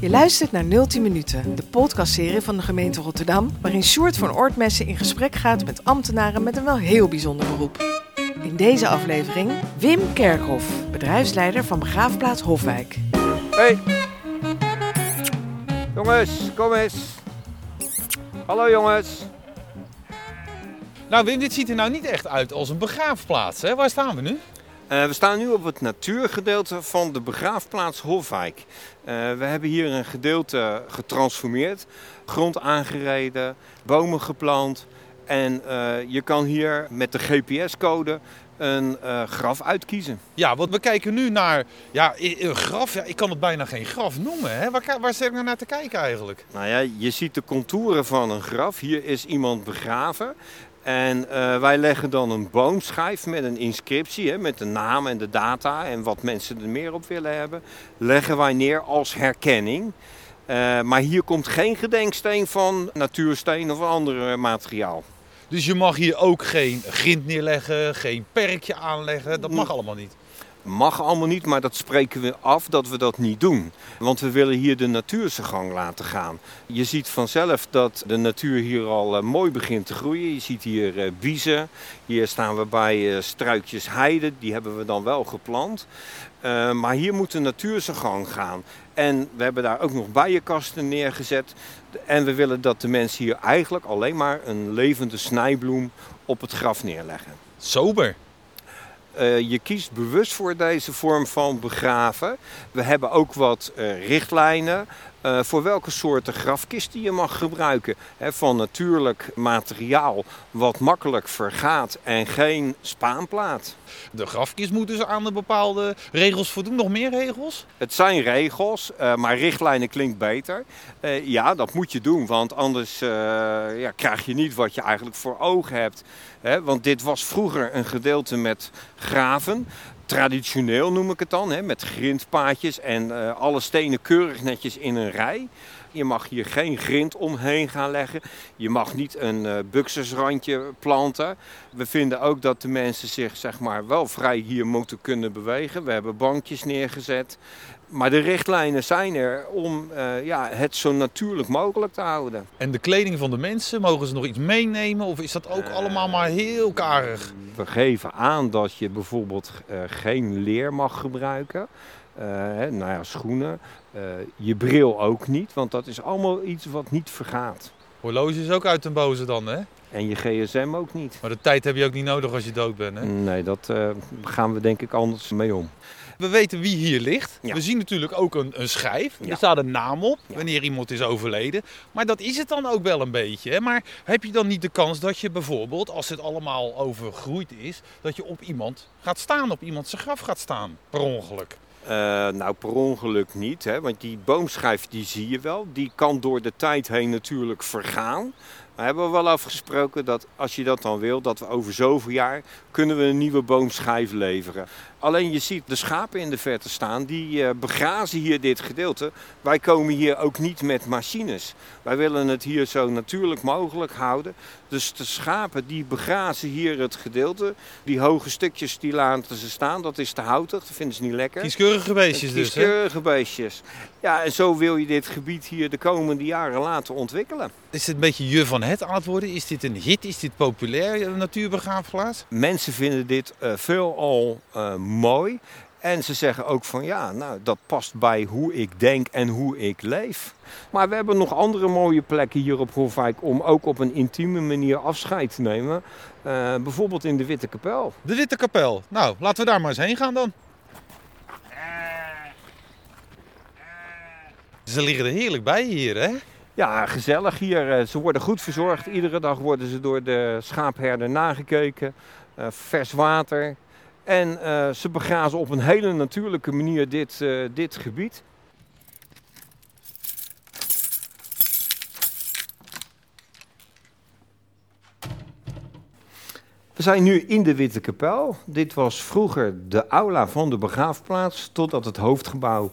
Je luistert naar 010 Minuten, de podcastserie van de gemeente Rotterdam, waarin Sjoerd van Oortmessen in gesprek gaat met ambtenaren met een wel heel bijzonder beroep. In deze aflevering Wim Kerkhoff, bedrijfsleider van begraafplaats Hofwijk. Hey. Jongens, kom eens. Hallo jongens. Nou Wim, dit ziet er nou niet echt uit als een begraafplaats. Hè? Waar staan we nu? Uh, we staan nu op het natuurgedeelte van de begraafplaats Hofwijk. Uh, we hebben hier een gedeelte getransformeerd, grond aangereden, bomen geplant. En uh, je kan hier met de GPS-code een graf uitkiezen. Ja, want we kijken nu naar ja, een graf. Ja, ik kan het bijna geen graf noemen. Hè? Waar, waar zit ik nou naar te kijken eigenlijk? Nou ja, je ziet de contouren van een graf. Hier is iemand begraven. En uh, wij leggen dan een boomschijf met een inscriptie, hè, met de naam en de data en wat mensen er meer op willen hebben, leggen wij neer als herkenning. Uh, maar hier komt geen gedenksteen van natuursteen of ander materiaal. Dus je mag hier ook geen grind neerleggen, geen perkje aanleggen, dat mag allemaal niet? Mag allemaal niet, maar dat spreken we af dat we dat niet doen. Want we willen hier de natuur zijn gang laten gaan. Je ziet vanzelf dat de natuur hier al uh, mooi begint te groeien. Je ziet hier uh, biezen. Hier staan we bij uh, struikjes heide. Die hebben we dan wel geplant. maar hier moet de natuur zijn gang gaan. En we hebben daar ook nog bijenkasten neergezet. En we willen dat de mensen hier eigenlijk alleen maar een levende snijbloem op het graf neerleggen. Sober. Uh, je kiest bewust voor deze vorm van begraven. We hebben ook wat uh, richtlijnen uh, voor welke soorten grafkisten je mag gebruiken. He, van natuurlijk materiaal wat makkelijk vergaat en geen spaanplaat. De grafkist moet dus aan de bepaalde regels voldoen. Nog meer regels? Het zijn regels, uh, maar richtlijnen klinkt beter. Uh, ja, dat moet je doen, want anders ja, krijg je niet wat je eigenlijk voor ogen hebt. He, want dit was vroeger een gedeelte met graven traditioneel noem ik het dan, hè, met grindpaadjes en uh, alle stenen keurig netjes in een rij. Je mag hier geen grind omheen gaan leggen. Je mag niet een uh, buksersrandje planten. We vinden ook dat de mensen zich zeg maar, wel vrij hier moeten kunnen bewegen. We hebben bankjes neergezet. Maar de richtlijnen zijn er om uh, ja, het zo natuurlijk mogelijk te houden. En de kleding van de mensen, mogen ze nog iets meenemen? Of is dat ook uh, allemaal maar heel karig? We geven aan dat je bijvoorbeeld uh, geen leer mag gebruiken. nou ja, schoenen. je bril ook niet, want dat is allemaal iets wat niet vergaat. Horloge is ook uit den boze dan, hè? En je gsm ook niet. Maar de tijd heb je ook niet nodig als je dood bent, hè? Nee, dat gaan we denk ik anders mee om. We weten wie hier ligt. Ja. We zien natuurlijk ook een, een schijf. Ja. Er staat een naam op wanneer iemand is overleden. Maar dat is het dan ook wel een beetje. Hè? Maar heb je dan niet de kans dat je bijvoorbeeld, als het allemaal overgroeid is, dat je op iemand gaat staan, op iemand zijn graf gaat staan, per ongeluk? Uh, nou, per ongeluk niet, hè? want die boomschijf die zie je wel. Die kan door de tijd heen natuurlijk vergaan. We hebben wel afgesproken dat als je dat dan wil, dat we over zoveel jaar kunnen we een nieuwe boomschijf leveren. Alleen je ziet de schapen in de verte staan, die uh, begrazen hier dit gedeelte. Wij komen hier ook niet met machines. Wij willen het hier zo natuurlijk mogelijk houden. Dus de schapen die begrazen hier het gedeelte. Die hoge stukjes die laten ze staan, dat is te houtig, dat vinden ze niet lekker. Kieskeurige beestjes dus, Kieskeurige beestjes. Ja, en zo wil je dit gebied hier de komende jaren laten ontwikkelen. Is het een beetje je van het aan het worden? Is dit een hit? Is dit populair, een natuurbegraafplaats? Mensen vinden dit uh, veelal uh, mooi. En ze zeggen ook van ja, nou dat past bij hoe ik denk en hoe ik leef. Maar we hebben nog andere mooie plekken hier op Hofwijk om ook op een intieme manier afscheid te nemen. Uh, bijvoorbeeld in de Witte Kapel. De Witte Kapel. Nou, laten we daar maar eens heen gaan dan. Ze liggen er heerlijk bij hier, hè? Ja, gezellig hier. Ze worden goed verzorgd. Iedere dag worden ze door de schaapherder nagekeken. Uh, vers water. En uh, ze begrazen op een hele natuurlijke manier dit, dit gebied. We zijn nu in de Witte Kapel. Dit was vroeger de aula van de begraafplaats, totdat het hoofdgebouw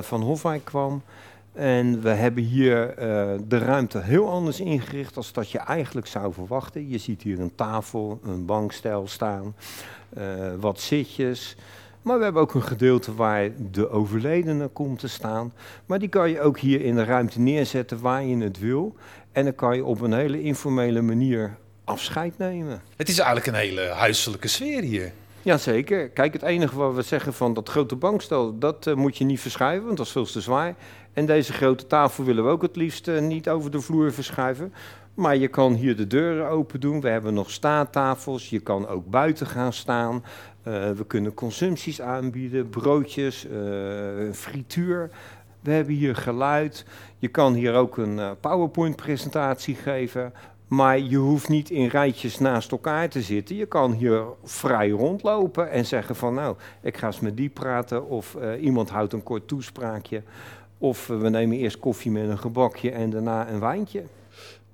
van Hofwijk kwam. En we hebben hier uh, de ruimte heel anders ingericht als dat je eigenlijk zou verwachten. Je ziet hier een tafel, een bankstel staan, uh, wat zitjes. Maar we hebben ook een gedeelte waar de overledene komt te staan. Maar die kan je ook hier in de ruimte neerzetten waar je het wil. En dan kan je op een hele informele manier afscheid nemen. Het is eigenlijk een hele huiselijke sfeer hier. Jazeker. Kijk, het enige wat we zeggen van dat grote bankstel, dat uh, moet je niet verschuiven, want dat is veel te zwaar. En deze grote tafel willen we ook het liefst uh, niet over de vloer verschuiven. Maar je kan hier de deuren open doen. We hebben nog staattafels. Je kan ook buiten gaan staan. Uh, we kunnen consumpties aanbieden, broodjes, frituur. We hebben hier geluid. Je kan hier ook een PowerPoint-presentatie geven. Maar je hoeft niet in rijtjes naast elkaar te zitten. Je kan hier vrij rondlopen en zeggen van nou, ik ga eens met die praten. Of uh, iemand houdt een kort toespraakje. Of uh, we nemen eerst koffie met een gebakje en daarna een wijntje.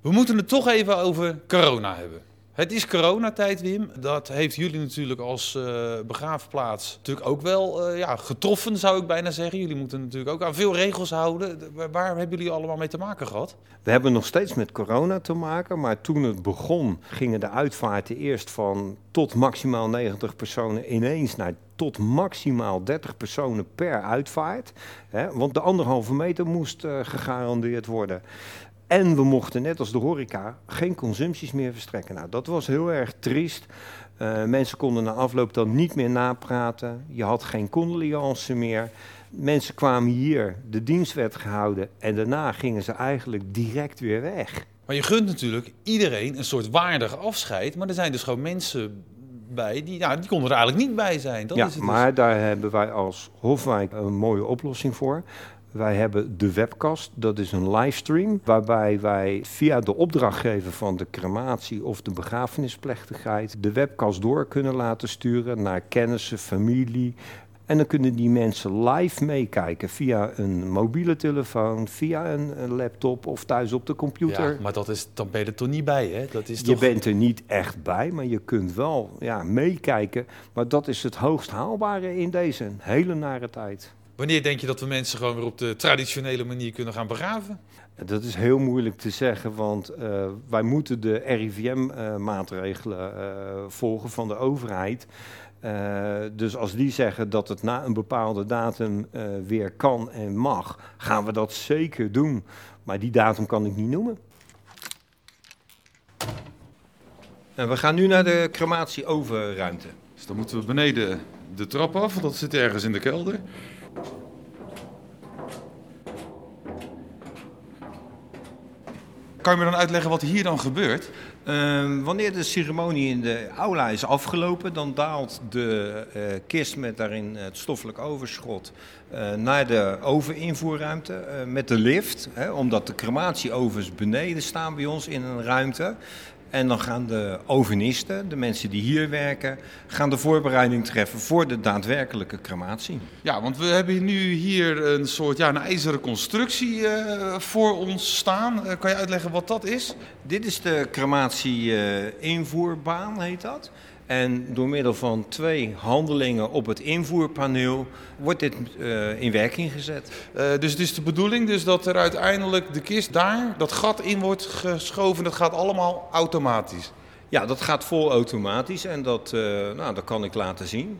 We moeten het toch even over corona hebben. Het is coronatijd, Wim. Dat heeft jullie natuurlijk als uh, begraafplaats natuurlijk ook wel uh, ja, getroffen, zou ik bijna zeggen. Jullie moeten natuurlijk ook aan veel regels houden. Waar hebben jullie allemaal mee te maken gehad? We hebben nog steeds met corona te maken, maar toen het begon gingen de uitvaarten eerst van tot maximaal 90 personen ineens naar tot maximaal 30 personen per uitvaart. Hè, want de anderhalve meter moest uh, gegarandeerd worden. En we mochten, net als de horeca, geen consumpties meer verstrekken. Nou, dat was heel erg triest. Uh, mensen konden na afloop dan niet meer napraten. Je had geen condoleance meer. Mensen kwamen hier, de dienst werd gehouden en daarna gingen ze eigenlijk direct weer weg. Maar je gunt natuurlijk iedereen een soort waardig afscheid. Maar er zijn dus gewoon mensen bij die, ja, die konden er eigenlijk niet bij zijn. Dat ja, is het dus. maar daar hebben wij als Hofwijk een mooie oplossing voor. Wij hebben de webcast, dat is een livestream waarbij wij via de opdrachtgever van de crematie of de begrafenisplechtigheid de webcast door kunnen laten sturen naar kennissen, familie. En dan kunnen die mensen live meekijken via een mobiele telefoon, via een, laptop of thuis op de computer. Ja, maar dat is, dan ben je er toch niet bij, hè? Dat is je bent er niet echt bij, maar je kunt wel ja, meekijken. Maar dat is het hoogst haalbare in deze hele nare tijd. Wanneer denk je dat we mensen gewoon weer op de traditionele manier kunnen gaan begraven? Dat is heel moeilijk te zeggen, want uh, wij moeten de RIVM-maatregelen uh, uh, volgen van de overheid. dus als die zeggen dat het na een bepaalde datum weer kan en mag, gaan we dat zeker doen. Maar die datum kan ik niet noemen. En we gaan nu naar de crematie-overruimte. Dus dan moeten we beneden de trap af, dat zit ergens in de kelder. Kan je me dan uitleggen wat hier dan gebeurt? Uh, wanneer de ceremonie in de aula is afgelopen, dan daalt de uh, kist met daarin het stoffelijk overschot uh, naar de oveninvoerruimte uh, met de lift. Hè, omdat de crematieovens beneden staan bij ons in een ruimte. En dan gaan de ovenisten, de mensen die hier werken, gaan de voorbereiding treffen voor de daadwerkelijke crematie. Ja, want we hebben nu hier een soort ja, een ijzeren constructie uh, voor ons staan. Uh, kan je uitleggen wat dat is? Dit is de crematie-invoerbaan, uh, heet dat. En door middel van twee handelingen op het invoerpaneel wordt dit uh, in werking gezet. Uh, dus het is de bedoeling dus dat er uiteindelijk de kist daar, dat gat in wordt geschoven. Dat gaat allemaal automatisch. Ja, dat gaat vol automatisch en dat, uh, nou, dat kan ik laten zien.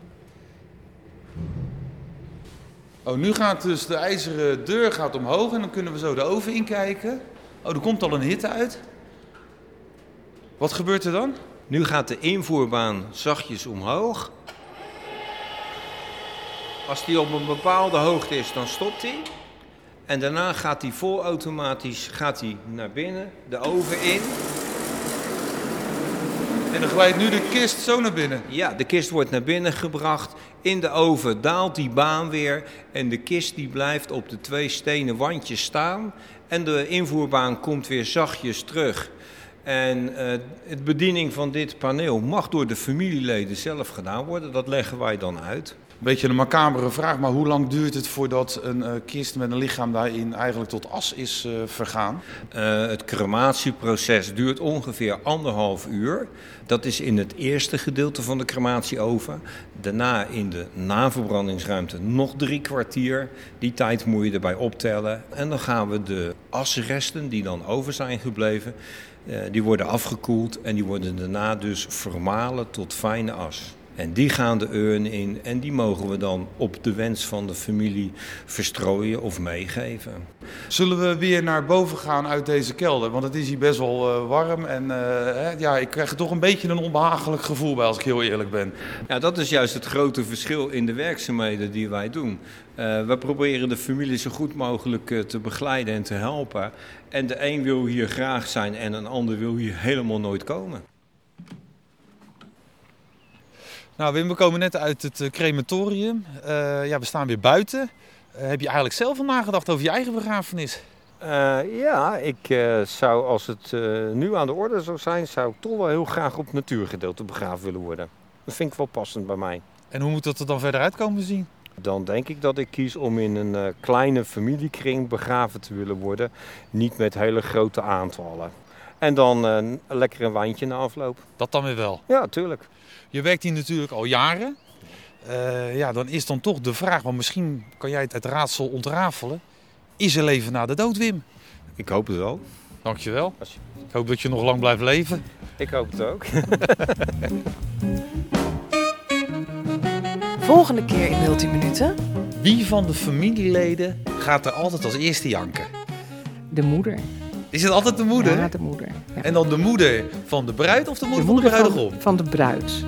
Oh, nu gaat dus de ijzeren deur gaat omhoog en dan kunnen we zo de oven inkijken. Oh, er komt al een hitte uit. Wat gebeurt er dan? Nu gaat de invoerbaan zachtjes omhoog. Als die op een bepaalde hoogte is, dan stopt hij. En daarna gaat hij volautomatisch gaat hij naar binnen, de oven in. En dan glijdt nu de kist zo naar binnen? Ja, de kist wordt naar binnen gebracht. In de oven daalt die baan weer. En de kist die blijft op de twee stenen wandjes staan. En de invoerbaan komt weer zachtjes terug. En uh, het bediening van dit paneel mag door de familieleden zelf gedaan worden. Dat leggen wij dan uit. Beetje een macabere vraag, maar hoe lang duurt het voordat een uh, kist met een lichaam daarin eigenlijk tot as is uh, vergaan? het crematieproces duurt ongeveer anderhalf uur. Dat is in het eerste gedeelte van de crematieoven. Daarna in de naverbrandingsruimte nog drie kwartier. Die tijd moet je erbij optellen. En dan gaan we de asresten die dan over zijn gebleven, die worden afgekoeld en die worden daarna dus vermalen tot fijne as. En die gaan de urn in en die mogen we dan op de wens van de familie verstrooien of meegeven. Zullen we weer naar boven gaan uit deze kelder? Want het is hier best wel uh, warm en uh, ja, ik krijg er toch een beetje een onbehagelijk gevoel bij als ik heel eerlijk ben. Ja, dat is juist het grote verschil in de werkzaamheden die wij doen. Uh, we proberen de familie zo goed mogelijk te begeleiden en te helpen. En de een wil hier graag zijn en een ander wil hier helemaal nooit komen. Nou Wim, we komen net uit het crematorium. ja, we staan weer buiten. Eh, heb je eigenlijk zelf al nagedacht over je eigen begrafenis? Uh, ja, ik zou als het nu aan de orde zou zijn, zou ik toch wel heel graag op natuurgedeelte begraven willen worden. Dat vind ik wel passend bij mij. En hoe moet dat er dan verder uitkomen zien? Dan denk ik dat ik kies om in een kleine familiekring begraven te willen worden. Niet met hele grote aantallen. En dan lekker een wijntje na afloop. Dat dan weer wel? Ja, tuurlijk. Je werkt hier natuurlijk al jaren. Uh, ja, dan is dan toch de vraag, want misschien kan jij het, het raadsel ontrafelen. Is er leven na de dood, Wim? Ik hoop het wel. Dankjewel. Ik hoop dat je nog lang blijft leven. Ik hoop het ook. Volgende keer in 010 minuten. Wie van de familieleden gaat er altijd als eerste janken? De moeder. Is het altijd de moeder? Ja, de moeder. Ja. En dan de moeder van de bruid of de moeder, de moeder van de bruidegom? Van, van de bruid.